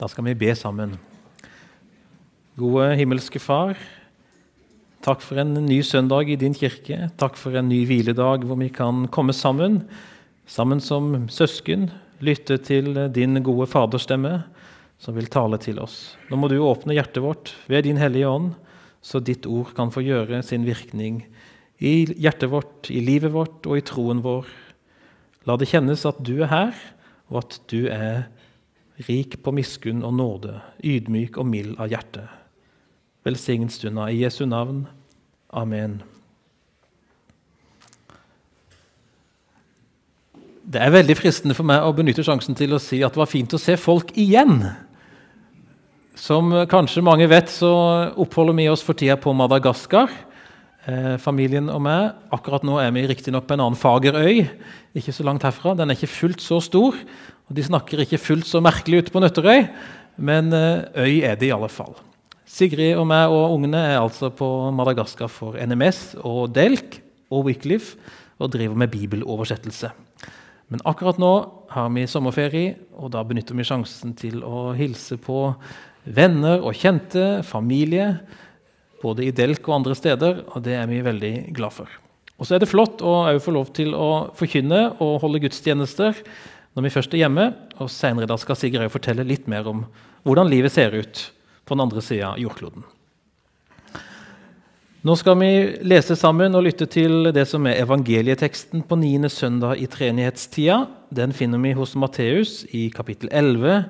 Da skal vi be sammen. Gode himmelske Far. Takk for en ny søndag i din kirke. Takk for en ny hviledag hvor vi kan komme sammen, sammen som søsken, lytte til din gode faderstemme som vil tale til oss. Nå må du åpne hjertet vårt ved Din Hellige Ånd, så ditt ord kan få gjøre sin virkning i hjertet vårt, i livet vårt og i troen vår. La det kjennes at du er her, og at du er rik på miskunn og nåde, ydmyk og mild av hjerte. Velsign stunda i Jesu navn. Amen. Det er veldig fristende for meg å benytte sjansen til å si at det var fint å se folk igjen. Som kanskje mange vet, så oppholder vi oss for tida på Madagaskar. Eh, familien og meg. Akkurat nå er vi riktignok på en annen fagerøy, ikke så langt herfra. Den er ikke fullt så stor, og de snakker ikke fullt så merkelig ute på Nøtterøy. Men eh, øy er det i alle fall. Sigrid og meg og ungene er altså på Madagaskar for NMS og Delk og Wycliffe og driver med bibeloversettelse. Men akkurat nå har vi sommerferie, og da benytter vi sjansen til å hilse på venner og kjente, familie både i Delk og andre steder, og det er vi veldig glad for. Og så er det flott å få lov til å forkynne og holde gudstjenester når vi først er hjemme. og Senere skal Sigrid fortelle litt mer om hvordan livet ser ut på den andre sida av jordkloden. Nå skal vi lese sammen og lytte til det som er evangelieteksten på 9. søndag i treenighetstida. Den finner vi hos Matteus i kapittel 11,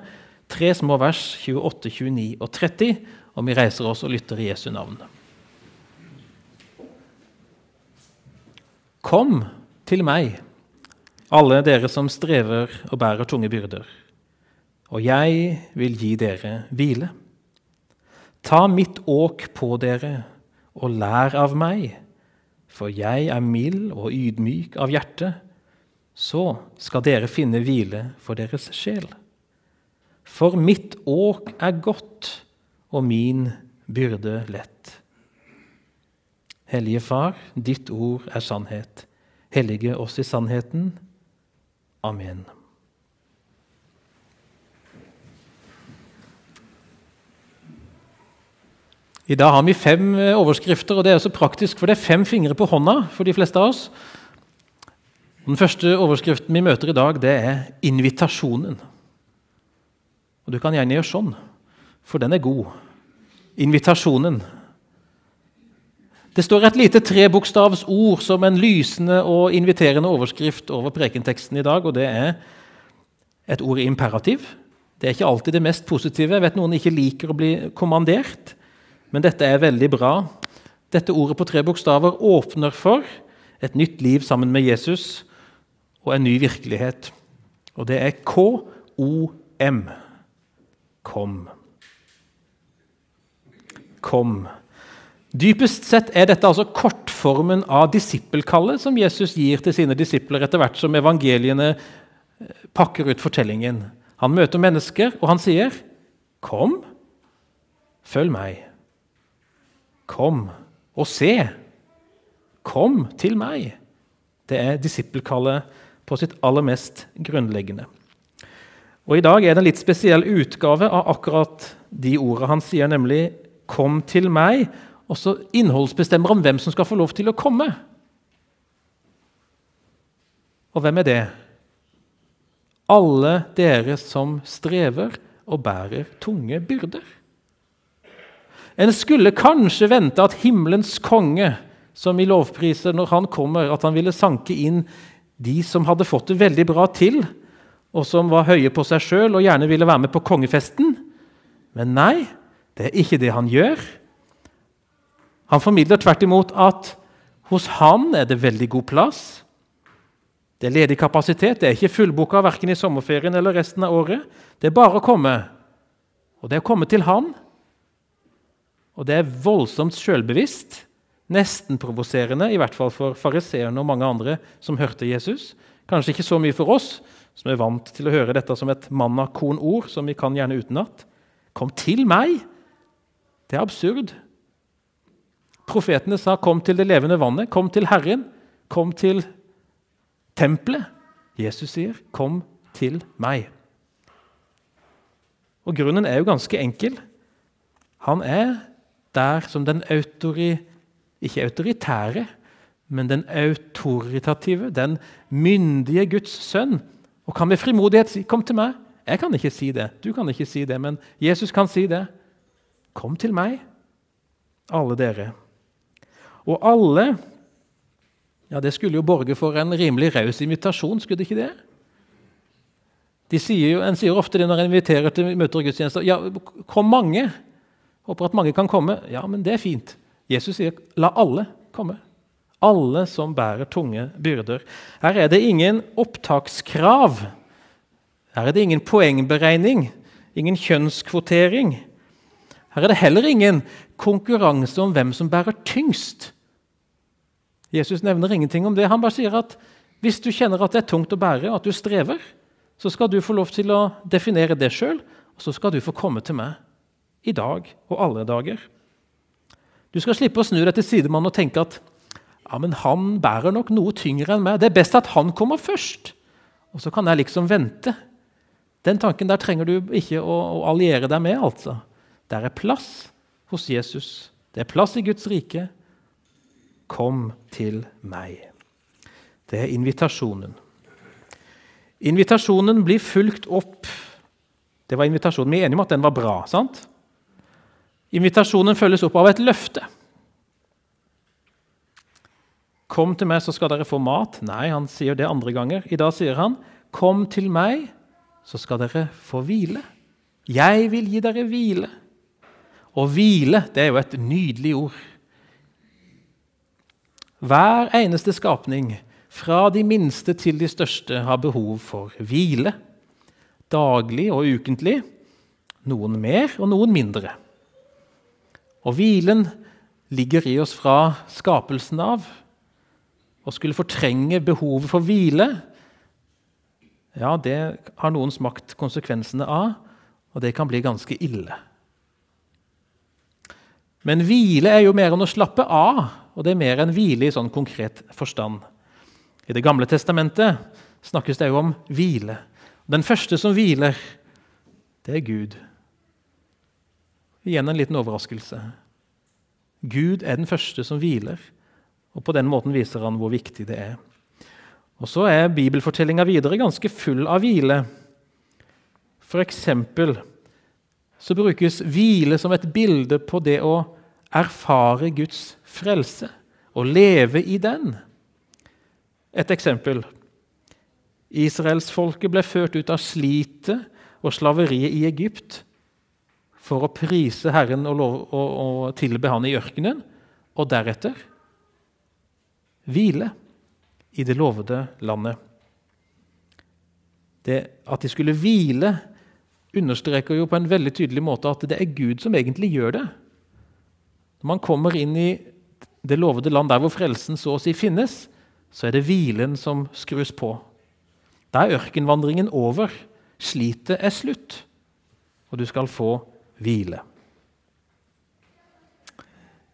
tre små vers 28, 29 og 30 og vi reiser oss og lytter i Jesu navn. Kom til meg, alle dere som strever og bærer tunge byrder, og jeg vil gi dere hvile. Ta mitt åk på dere og lær av meg, for jeg er mild og ydmyk av hjerte. Så skal dere finne hvile for deres sjel. For mitt åk er godt og min byrde lett. Hellige Far, ditt ord er sannhet. Hellige oss i sannheten. Amen. I dag har vi fem eh, overskrifter, og det er så praktisk, for det er fem fingre på hånda for de fleste av oss. Den første overskriften vi møter i dag, det er invitasjonen. Og Du kan gjerne gjøre sånn for den er god. Invitasjonen. Det står et lite trebokstavs ord som en lysende og inviterende overskrift over prekenteksten i dag, og det er et ord i imperativ. Det er ikke alltid det mest positive. Jeg vet noen ikke liker å bli kommandert, men dette er veldig bra. Dette ordet på tre bokstaver åpner for et nytt liv sammen med Jesus og en ny virkelighet. Og det er K-O-M. Kom kom. Dypest sett er dette altså kortformen av disippelkallet som Jesus gir til sine disipler etter hvert som evangeliene eh, pakker ut fortellingen. Han møter mennesker, og han sier, 'Kom, følg meg.' Kom og se. Kom til meg. Det er disippelkallet på sitt aller mest grunnleggende. Og I dag er det en litt spesiell utgave av akkurat de ordene han sier, nemlig 'Kom til meg', og så innholdsbestemmer han hvem som skal få lov til å komme. Og hvem er det? Alle dere som strever og bærer tunge byrder. En skulle kanskje vente at himmelens konge, som i lovpriser når han kommer, at han ville sanke inn de som hadde fått det veldig bra til, og som var høye på seg sjøl og gjerne ville være med på kongefesten. Men nei, det er ikke det han gjør. Han formidler tvert imot at hos han er det veldig god plass. Det er ledig kapasitet. Det er ikke fullboka verken i sommerferien eller resten av året. Det er bare å komme. Og det er å komme til han. Og det er voldsomt sjølbevisst. Nesten provoserende, i hvert fall for fariseerne og mange andre som hørte Jesus. Kanskje ikke så mye for oss, som er vant til å høre dette som et manna-kon-ord, som vi kan gjerne utenat. Kom til meg! Det er absurd. Profetene sa 'kom til det levende vannet', 'kom til Herren', 'kom til tempelet'. Jesus sier 'kom til meg'. Og grunnen er jo ganske enkel. Han er der som den autori, ikke autoritære, men den autoritative, den myndige Guds sønn. Og kan med frimodighet si 'Kom til meg'. Jeg kan ikke si det, du kan ikke si det, men Jesus kan si det. Kom til meg, alle dere. Og alle ja, Det skulle jo borge for en rimelig raus invitasjon, skulle det ikke det? De sier jo, En sier ofte det når en inviterer til møter og gudstjenester. Ja, kom mange. Håper at mange kan komme. Ja, men det er fint. Jesus sier la alle komme. Alle som bærer tunge byrder. Her er det ingen opptakskrav. Her er det ingen poengberegning, ingen kjønnskvotering. Her er det heller ingen konkurranse om hvem som bærer tyngst. Jesus nevner ingenting om det. Han bare sier at hvis du kjenner at det er tungt å bære, og at du strever, så skal du få lov til å definere det sjøl, og så skal du få komme til meg i dag og alle dager. Du skal slippe å snu deg til sidemannen og tenke at ja, men han bærer nok noe tyngre enn meg. Det er best at han kommer først, og så kan jeg liksom vente. Den tanken der trenger du ikke å, å alliere deg med. altså. Der er plass hos Jesus. Det er plass i Guds rike. Kom til meg. Det er invitasjonen. Invitasjonen blir fulgt opp. Det var invitasjonen. Vi er enige om at den var bra. sant? Invitasjonen følges opp av et løfte. Kom til meg, så skal dere få mat. Nei, han sier det andre ganger. I dag sier han, Kom til meg, så skal dere få hvile. Jeg vil gi dere hvile. Og hvile, det er jo et nydelig ord. Hver eneste skapning, fra de minste til de største, har behov for hvile. Daglig og ukentlig. Noen mer og noen mindre. Og hvilen ligger i oss fra skapelsen av. Å skulle fortrenge behovet for hvile, ja, det har noen smakt konsekvensene av, og det kan bli ganske ille. Men hvile er jo mer enn å slappe av, og det er mer enn hvile i sånn konkret forstand. I Det gamle testamentet snakkes det jo om hvile. Den første som hviler, det er Gud. Igjen en liten overraskelse. Gud er den første som hviler, og på den måten viser han hvor viktig det er. Og Så er bibelfortellinga videre ganske full av hvile. F.eks. så brukes hvile som et bilde på det å erfare Guds frelse og leve i den. Et eksempel. Israelsfolket ble ført ut av slitet og slaveriet i Egypt for å prise Herren og, lov, og, og tilbe Han i ørkenen, og deretter hvile i det lovede landet. Det At de skulle hvile, understreker jo på en veldig tydelig måte at det er Gud som egentlig gjør det. Når man kommer inn i det lovede land der hvor frelsen så å si finnes, så er det hvilen som skrus på. Da er ørkenvandringen over. Slitet er slutt, og du skal få hvile.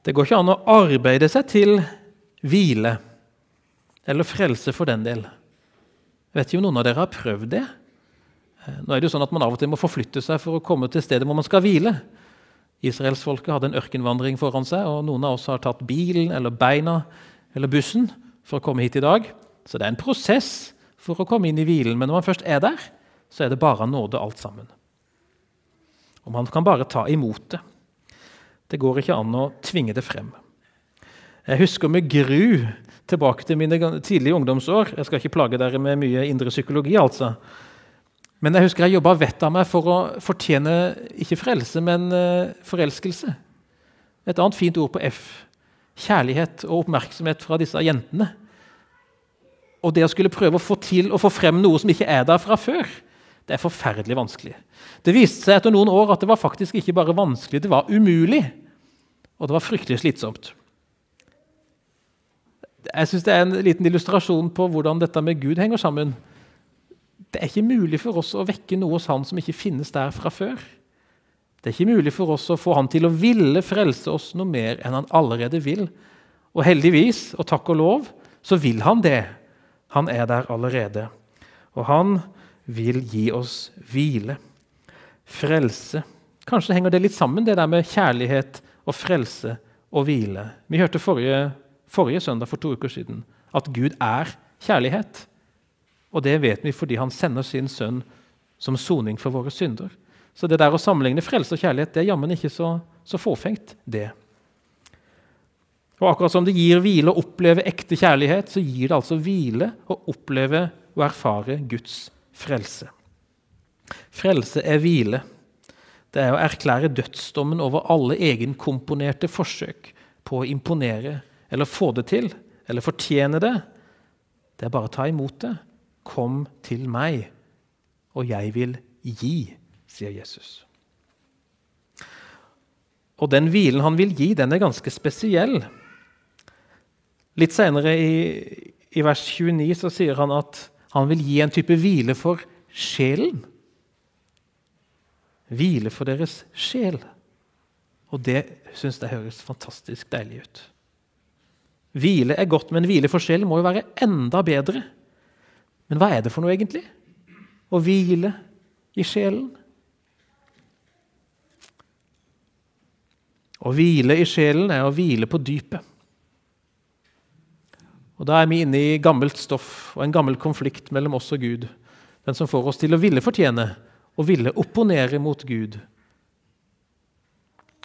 Det går ikke an å arbeide seg til hvile, eller frelse for den del. Jeg vet ikke om noen av dere har prøvd det. Eh, nå er det jo sånn at Man av og til må forflytte seg for å komme til stedet hvor man skal hvile. Israelsfolket hadde en ørkenvandring foran seg, og noen av oss har tatt bilen eller beina eller bussen for å komme hit i dag. Så det er en prosess for å komme inn i hvilen. Men når man først er der, så er det bare nåde alt sammen. Og man kan bare ta imot det. Det går ikke an å tvinge det frem. Jeg husker med gru tilbake til mine tidlige ungdomsår. Jeg skal ikke plage dere med mye indre psykologi, altså. Men jeg husker jeg jobba vettet av meg for å fortjene ikke frelse, men uh, forelskelse. Et annet fint ord på F. Kjærlighet og oppmerksomhet fra disse jentene. Og det å skulle prøve å få til å få frem noe som ikke er der fra før. Det er forferdelig vanskelig. Det viste seg etter noen år at det var faktisk ikke bare vanskelig, det var umulig. Og det var fryktelig slitsomt. Jeg synes Det er en liten illustrasjon på hvordan dette med Gud henger sammen. Det er ikke mulig for oss å vekke noe hos Han som ikke finnes der fra før. Det er ikke mulig for oss å få Han til å ville frelse oss noe mer enn Han allerede vil. Og heldigvis, og takk og lov, så vil Han det. Han er der allerede. Og Han vil gi oss hvile. frelse. Kanskje henger det litt sammen, det der med kjærlighet og frelse og hvile. Vi hørte forrige, forrige søndag for to uker siden at Gud er kjærlighet. Og det vet vi fordi han sender sin sønn som soning for våre synder. Så det der å sammenligne frelse og kjærlighet det er jammen ikke så, så fåfengt, det. Og akkurat som det gir hvile å oppleve ekte kjærlighet, så gir det altså hvile å oppleve og erfare Guds frelse. Frelse er hvile. Det er å erklære dødsdommen over alle egenkomponerte forsøk på å imponere eller få det til eller fortjene det. Det er bare å ta imot det. Kom til meg, og jeg vil gi, sier Jesus. Og den hvilen han vil gi, den er ganske spesiell. Litt senere i, i vers 29 så sier han at han vil gi en type hvile for sjelen. Hvile for deres sjel. Og det syns jeg høres fantastisk deilig ut. Hvile er godt, men hvile for sjelen må jo være enda bedre. Men hva er det for noe, egentlig? Å hvile i sjelen? Å hvile i sjelen er å hvile på dypet. Og Da er vi inne i gammelt stoff og en gammel konflikt mellom oss og Gud. Den som får oss til å ville fortjene og ville opponere mot Gud.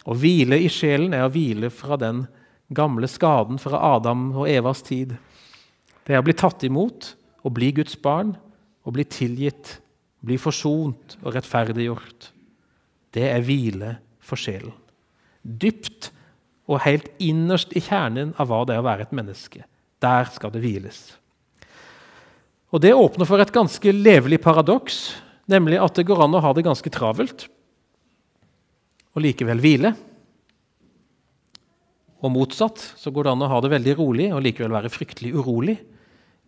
Å hvile i sjelen er å hvile fra den gamle skaden fra Adam og Evas tid. Det er å bli tatt imot og bli Guds barn og bli tilgitt, bli forsont og rettferdiggjort. Det er hvile for sjelen. Dypt og helt innerst i kjernen av hva det er å være et menneske. Der skal det hviles. Og Det åpner for et ganske levelig paradoks, nemlig at det går an å ha det ganske travelt og likevel hvile. Og motsatt så går det an å ha det veldig rolig og likevel være fryktelig urolig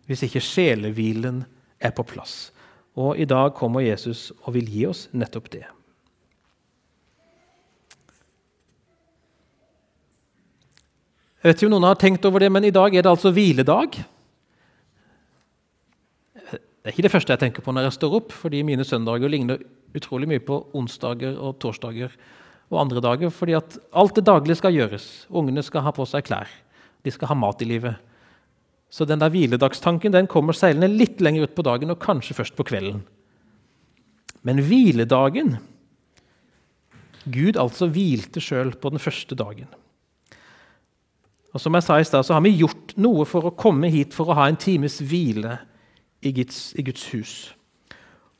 hvis ikke sjelehvilen er på plass. Og i dag kommer Jesus og vil gi oss nettopp det. Jeg vet ikke om noen har tenkt over det, men i dag er det altså hviledag. Det er ikke det første jeg tenker på når jeg står opp, fordi mine søndager ligner utrolig mye på onsdager og torsdager og andre dager. fordi at alt det daglige skal gjøres. Ungene skal ha på seg klær. De skal ha mat i livet. Så den der hviledagstanken den kommer seilende litt lenger ut på dagen, og kanskje først på kvelden. Men hviledagen Gud altså hvilte sjøl på den første dagen. Og som jeg sa i sted, så har vi gjort noe for å komme hit for å ha en times hvile i Guds, i Guds hus.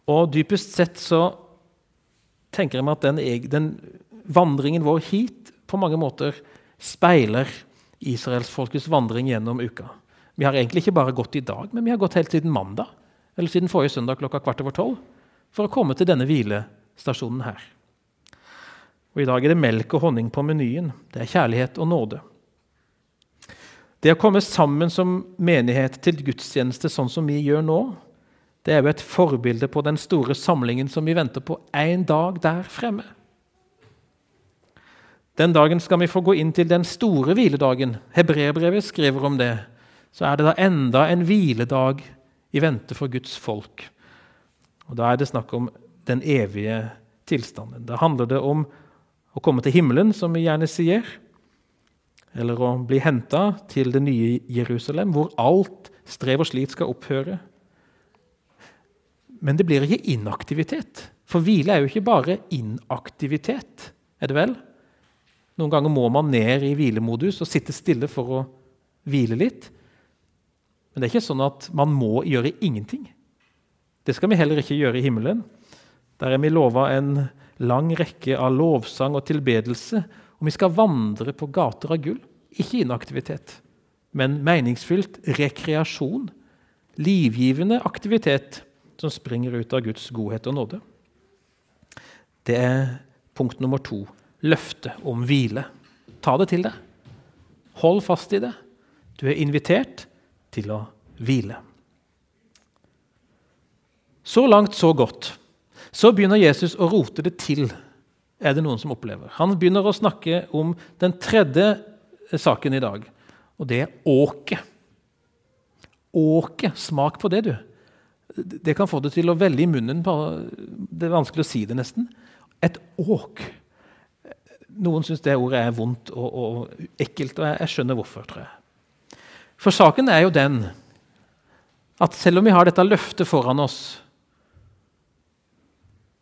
Og dypest sett så tenker jeg meg at den, den vandringen vår hit på mange måter speiler israelsfolkets vandring gjennom uka. Vi har egentlig ikke bare gått i dag, men vi har gått helt siden mandag, eller siden forrige søndag klokka kvart over tolv, for å komme til denne hvilestasjonen her. Og I dag er det melk og honning på menyen. Det er kjærlighet og nåde. Det å komme sammen som menighet til gudstjeneste sånn som vi gjør nå, det er jo et forbilde på den store samlingen som vi venter på en dag der fremme. Den dagen skal vi få gå inn til den store hviledagen. Hebreerbrevet skriver om det. Så er det da enda en hviledag i vente for Guds folk. Og Da er det snakk om den evige tilstanden. Da handler det om å komme til himmelen, som vi gjerne sier eller å bli henta til det nye Jerusalem, hvor alt strev og slit skal opphøre. Men det blir ikke inaktivitet. For hvile er jo ikke bare inaktivitet, er det vel? Noen ganger må man ned i hvilemodus og sitte stille for å hvile litt. Men det er ikke sånn at man må gjøre ingenting. Det skal vi heller ikke gjøre i himmelen. Der er vi lova en lang rekke av lovsang og tilbedelse og vi skal vandre på gater av gull. Ikke inaktivitet, men meningsfylt rekreasjon. Livgivende aktivitet som springer ut av Guds godhet og nåde. Det er punkt nummer to. Løftet om hvile. Ta det til deg. Hold fast i det. Du er invitert til å hvile. Så langt, så godt. Så begynner Jesus å rote det til er det noen som opplever. Han begynner å snakke om den tredje saken i dag, og det er åket. Åket. Smak på det, du. Det kan få det til å velle i munnen. Det er vanskelig å si det, nesten. Et åk. Noen syns det ordet er vondt og, og ekkelt, og jeg, jeg skjønner hvorfor. tror jeg. For saken er jo den at selv om vi har dette løftet foran oss,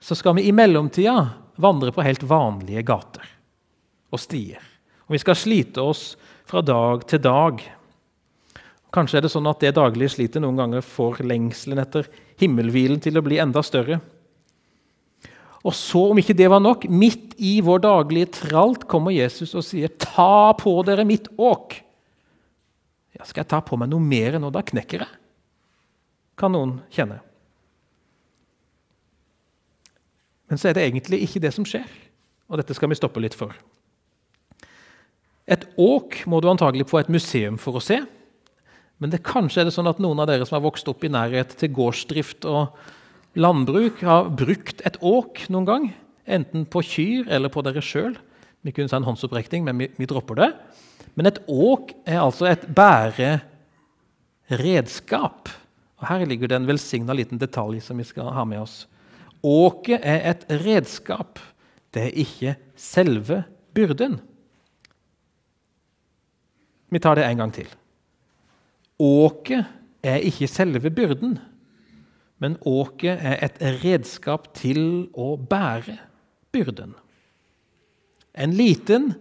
så skal vi i mellomtida vandre på helt vanlige gater og stier. Og vi skal slite oss fra dag til dag. Kanskje er det sånn at det daglige slitet noen ganger får lengselen etter himmelhvilen til å bli enda større. Og så, om ikke det var nok, midt i vår daglige tralt kommer Jesus og sier, 'Ta på dere mitt åk'. Ja, skal jeg ta på meg noe mer nå? Da knekker jeg. Kan noen kjenne. Men så er det egentlig ikke det som skjer, og dette skal vi stoppe litt for. Et åk må du antagelig på et museum for å se. Men det kanskje er det sånn at noen av dere som har vokst opp i nærhet til gårdsdrift og landbruk, har brukt et åk noen gang. Enten på kyr eller på dere sjøl. Vi kunne ta en håndsopprekning, men vi, vi, dropper det. Men et åk er altså et bæreredskap. Og Her ligger det en velsigna liten detalj som vi skal ha med oss. Åket er et redskap. Det er ikke selve byrden. Vi tar det en gang til. Åket er ikke selve byrden, men åket er et redskap til å bære byrden. En liten,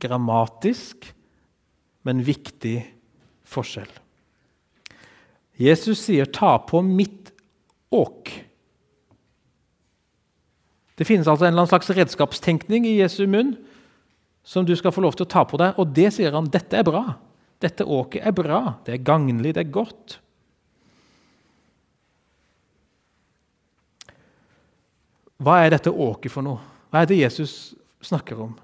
grammatisk, men viktig forskjell. Jesus sier 'ta på mitt åk'. Det finnes altså en slags redskapstenkning i Jesu munn som du skal få lov til å ta på deg. Og det sier han dette er bra. Dette åket er bra. Det er gagnlig, det er godt. Hva er dette åket for noe? Hva er det Jesus snakker om?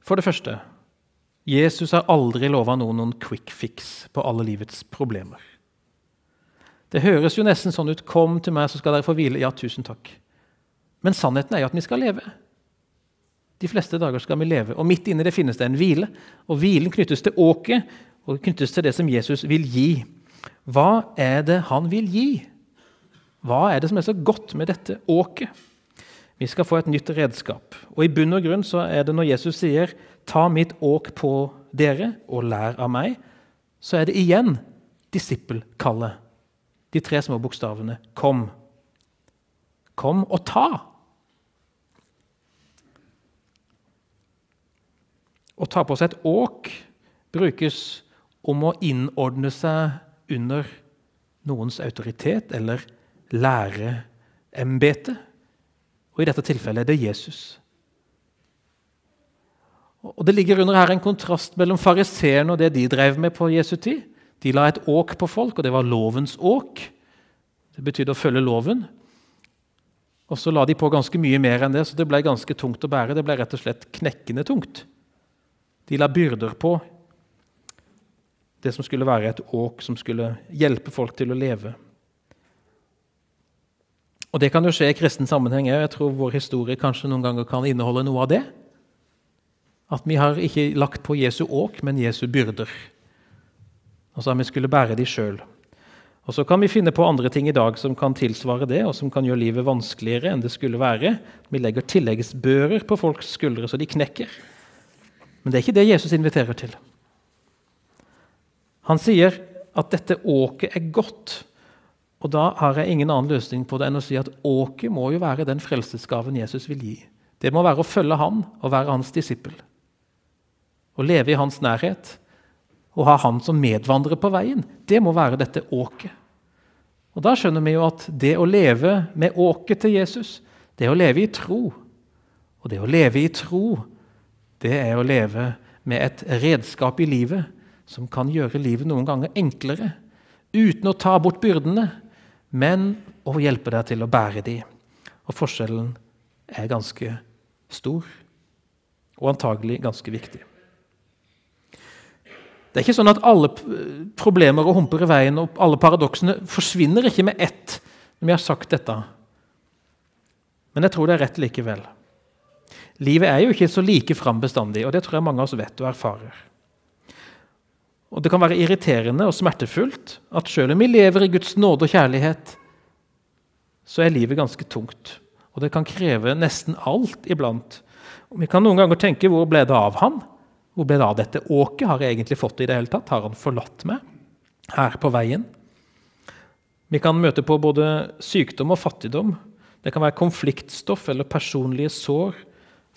For det første Jesus har aldri lova noen noen quick fix på alle livets problemer. Det høres jo nesten sånn ut 'Kom til meg, så skal dere få hvile.' Ja, tusen takk. Men sannheten er jo at vi skal leve. De fleste dager skal vi leve, og midt inni det finnes det en hvile. Og hvilen knyttes til åket og knyttes til det som Jesus vil gi. Hva er det han vil gi? Hva er det som er så godt med dette åket? Vi skal få et nytt redskap. Og I bunn og grunn så er det når Jesus sier 'ta mitt åk på dere og lær av meg', så er det igjen disippelkallet de tre små bokstavene 'Kom'. Kom og ta. Å ta på seg et åk brukes om å innordne seg under noens autoritet eller læreembete. Og i dette tilfellet er det Jesus. Og Det ligger under her en kontrast mellom fariseerne og det de drev med på Jesu tid. De la et åk på folk, og det var lovens åk. Det betydde å følge loven. Og så la de på ganske mye mer enn det, så det ble ganske tungt å bære. Det ble rett og slett knekkende tungt. De la byrder på det som skulle være et åk som skulle hjelpe folk til å leve. Og Det kan jo skje i kristen sammenheng òg. Jeg tror vår historie kanskje noen ganger kan inneholde noe av det. At vi har ikke lagt på Jesu åk, men Jesu byrder. Så har vi skulle bære de sjøl. Og Så kan vi finne på andre ting i dag som kan tilsvare det, og som kan gjøre livet vanskeligere enn det skulle være. Vi legger tilleggsbører på folks skuldre så de knekker. Men det er ikke det Jesus inviterer til. Han sier at dette åket er godt. Og da har jeg ingen annen løsning på det enn å si at åket må jo være den frelsesgaven Jesus vil gi. Det må være å følge ham og være hans disippel. Å leve i hans nærhet og ha han som medvandrer på veien. Det må være dette åket. Og Da skjønner vi jo at det å leve med åket til Jesus, det er å leve i tro. Og det å leve i tro, det er å leve med et redskap i livet som kan gjøre livet noen ganger enklere. Uten å ta bort byrdene, men å hjelpe deg til å bære dem. Og forskjellen er ganske stor, og antagelig ganske viktig. Det er ikke sånn at alle problemer og humper i veien og alle paradoksene forsvinner ikke med ett når vi har sagt dette. Men jeg tror det er rett likevel. Livet er jo ikke så like fram bestandig, og det tror jeg mange av oss vet og erfarer. Og Det kan være irriterende og smertefullt at selv om vi lever i Guds nåde og kjærlighet, så er livet ganske tungt. Og det kan kreve nesten alt iblant. Og vi kan noen ganger tenke hvor ble det av han? Hvor ble det av dette åket? Har jeg egentlig fått det i det hele tatt? Har han forlatt meg her på veien? Vi kan møte på både sykdom og fattigdom. Det kan være konfliktstoff eller personlige sår,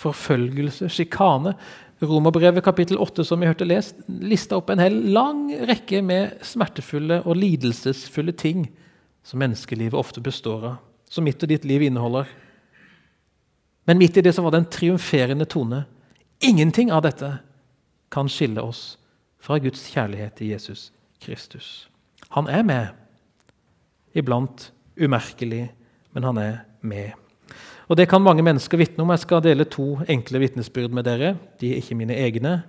forfølgelse, sjikane. Romerbrevet kapittel 8 som vi hørte lest, lista opp en hel lang rekke med smertefulle og lidelsesfulle ting som menneskelivet ofte består av, som mitt og ditt liv inneholder. Men midt i det så var det en triumferende tone. Ingenting av dette kan skille oss fra Guds kjærlighet til Jesus Kristus. Han er med. Iblant umerkelig, men han er med. Og Det kan mange mennesker vitne om. Jeg skal dele to enkle vitnesbyrd med dere. De er ikke mine egne.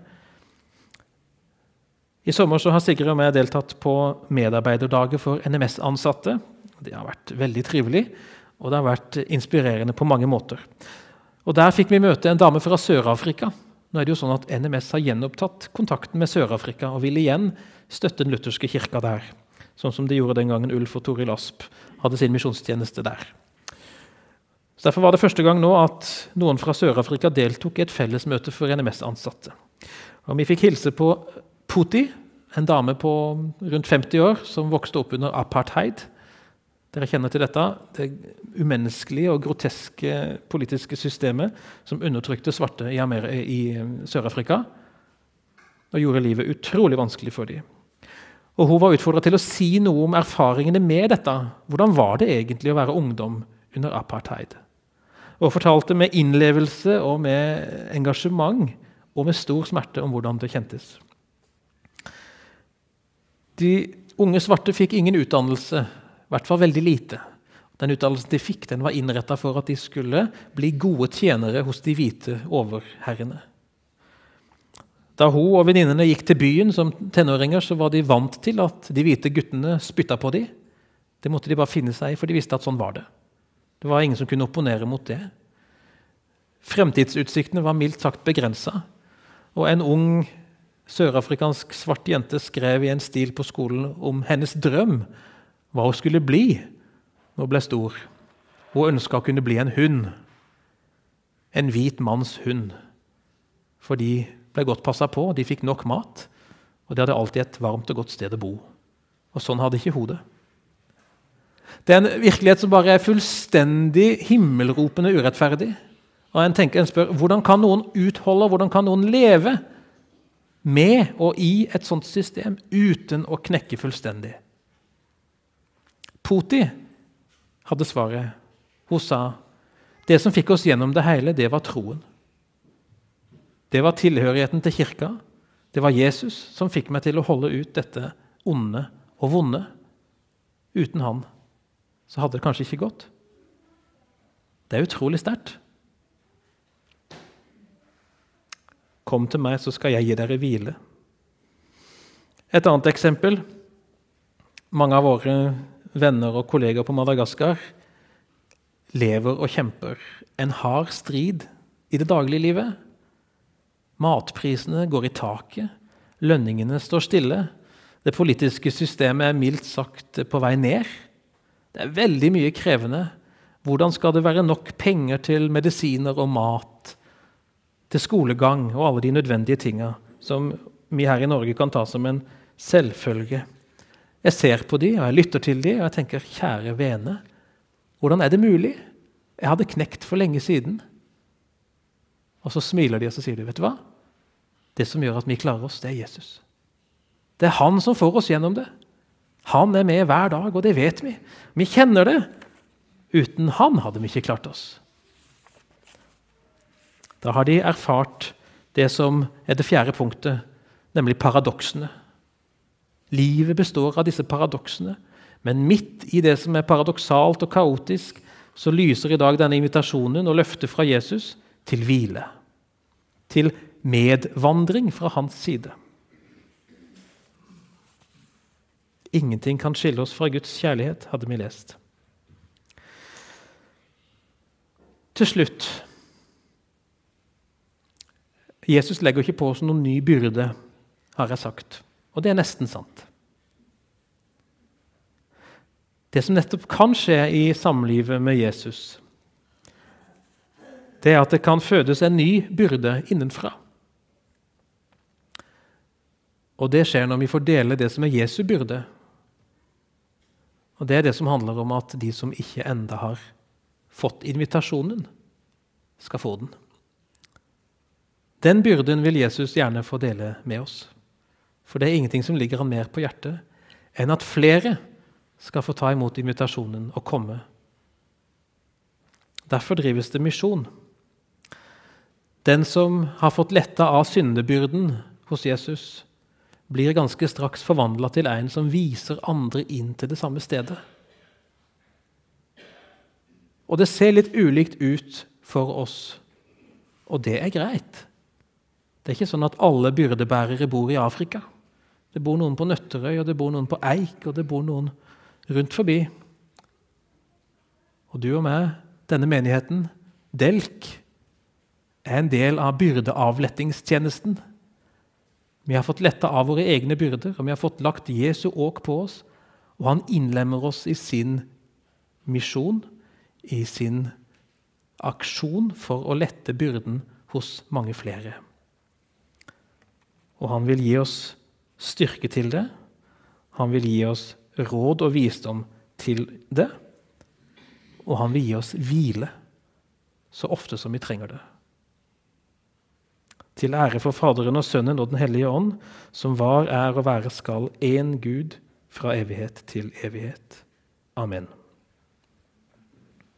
I sommer så har Sigrid og jeg deltatt på medarbeiderdager for NMS-ansatte. Det har vært veldig trivelig, og det har vært inspirerende på mange måter. Og Der fikk vi møte en dame fra Sør-Afrika. Nå er det jo sånn at NMS har gjenopptatt kontakten med Sør-Afrika og vil igjen støtte den lutherske kirka der. Sånn som de gjorde den gangen Ulf og Toril Asp hadde sin misjonstjeneste der. Derfor var det første gang nå at noen fra Sør-Afrika deltok i et fellesmøte for NMS-ansatte. Og Vi fikk hilse på Puti, en dame på rundt 50 år som vokste opp under apartheid. Dere kjenner til dette. Det umenneskelige og groteske politiske systemet som undertrykte svarte i, i Sør-Afrika og gjorde livet utrolig vanskelig for dem. Og Hun var utfordra til å si noe om erfaringene med dette. Hvordan var det egentlig å være ungdom under apartheid? Og fortalte med innlevelse og med engasjement og med stor smerte om hvordan det kjentes. De unge svarte fikk ingen utdannelse i hvert fall veldig lite. Den utdannelsen de fikk, den var innretta for at de skulle bli gode tjenere hos de hvite overherrene. Da hun og venninnene gikk til byen som tenåringer, så var de vant til at de hvite guttene spytta på dem. Det måtte de bare finne seg i, for de visste at sånn var det. Det var ingen som kunne opponere mot det. Fremtidsutsiktene var mildt sagt begrensa. Og en ung sørafrikansk svart jente skrev i en stil på skolen om hennes drøm hva hun skulle bli når hun ble stor. Hun ønska å kunne bli en hund. En hvit manns hund. For de ble godt passa på, de fikk nok mat, og de hadde alltid et varmt og godt sted å bo. Og sånn hadde ikke hun det. Er en virkelighet som bare er fullstendig himmelropende urettferdig. Og en, tenker, en spør hvordan kan noen utholde, hvordan kan noen leve med og i et sånt system uten å knekke fullstendig? Poti hadde svaret. Hun sa det som fikk oss gjennom det hele, det var troen. Det var tilhørigheten til kirka. Det var Jesus som fikk meg til å holde ut dette onde og vonde. Uten han så hadde det kanskje ikke gått. Det er utrolig sterkt. Kom til meg, så skal jeg gi dere hvile. Et annet eksempel. Mange av våre venner og kollegaer på Madagaskar lever og kjemper en hard strid i det daglige livet. Matprisene går i taket, lønningene står stille. Det politiske systemet er mildt sagt på vei ned. Det er veldig mye krevende. Hvordan skal det være nok penger til medisiner og mat, til skolegang og alle de nødvendige tinga som vi her i Norge kan ta som en selvfølge? Jeg ser på de, og jeg lytter til de, og jeg tenker kjære vene, hvordan er det mulig? Jeg hadde knekt for lenge siden. Og så smiler de og så sier de, vet du hva? Det som gjør at vi klarer oss, det er Jesus. Det er han som får oss gjennom det. Han er med hver dag, og det vet vi. Vi kjenner det. Uten han hadde vi ikke klart oss. Da har de erfart det som er det fjerde punktet, nemlig paradoksene. Livet består av disse paradoksene. Men midt i det som er paradoksalt og kaotisk, så lyser i dag denne invitasjonen og løftet fra Jesus til hvile. Til medvandring fra hans side. Ingenting kan skille oss fra Guds kjærlighet, hadde vi lest. Til slutt Jesus legger ikke på oss noen ny byrde, har jeg sagt. Og det er nesten sant. Det som nettopp kan skje i samlivet med Jesus, det er at det kan fødes en ny byrde innenfra. Og det skjer når vi får dele det som er Jesu byrde. Og det er det som handler om at de som ikke enda har fått invitasjonen, skal få den. Den byrden vil Jesus gjerne få dele med oss. For det er ingenting som ligger han mer på hjertet enn at flere skal få ta imot invitasjonen og komme. Derfor drives det misjon. Den som har fått letta av syndebyrden hos Jesus, blir ganske straks forvandla til en som viser andre inn til det samme stedet. Og det ser litt ulikt ut for oss, og det er greit. Det er ikke sånn at alle byrdebærere bor i Afrika. Det bor noen på Nøtterøy, og det bor noen på Eik, og det bor noen rundt forbi. Og du og meg, denne menigheten, Delk, er en del av byrdeavlettingstjenesten. Vi har fått letta av våre egne byrder, og vi har fått lagt Jesu åk på oss. Og han innlemmer oss i sin misjon, i sin aksjon for å lette byrden hos mange flere. Og han vil gi oss styrke til det. Han vil gi oss råd og visdom til det. Og han vil gi oss hvile så ofte som vi trenger det. Til ære for Faderen og Sønnen og Den hellige ånd, som var, er og være skal én Gud fra evighet til evighet. Amen.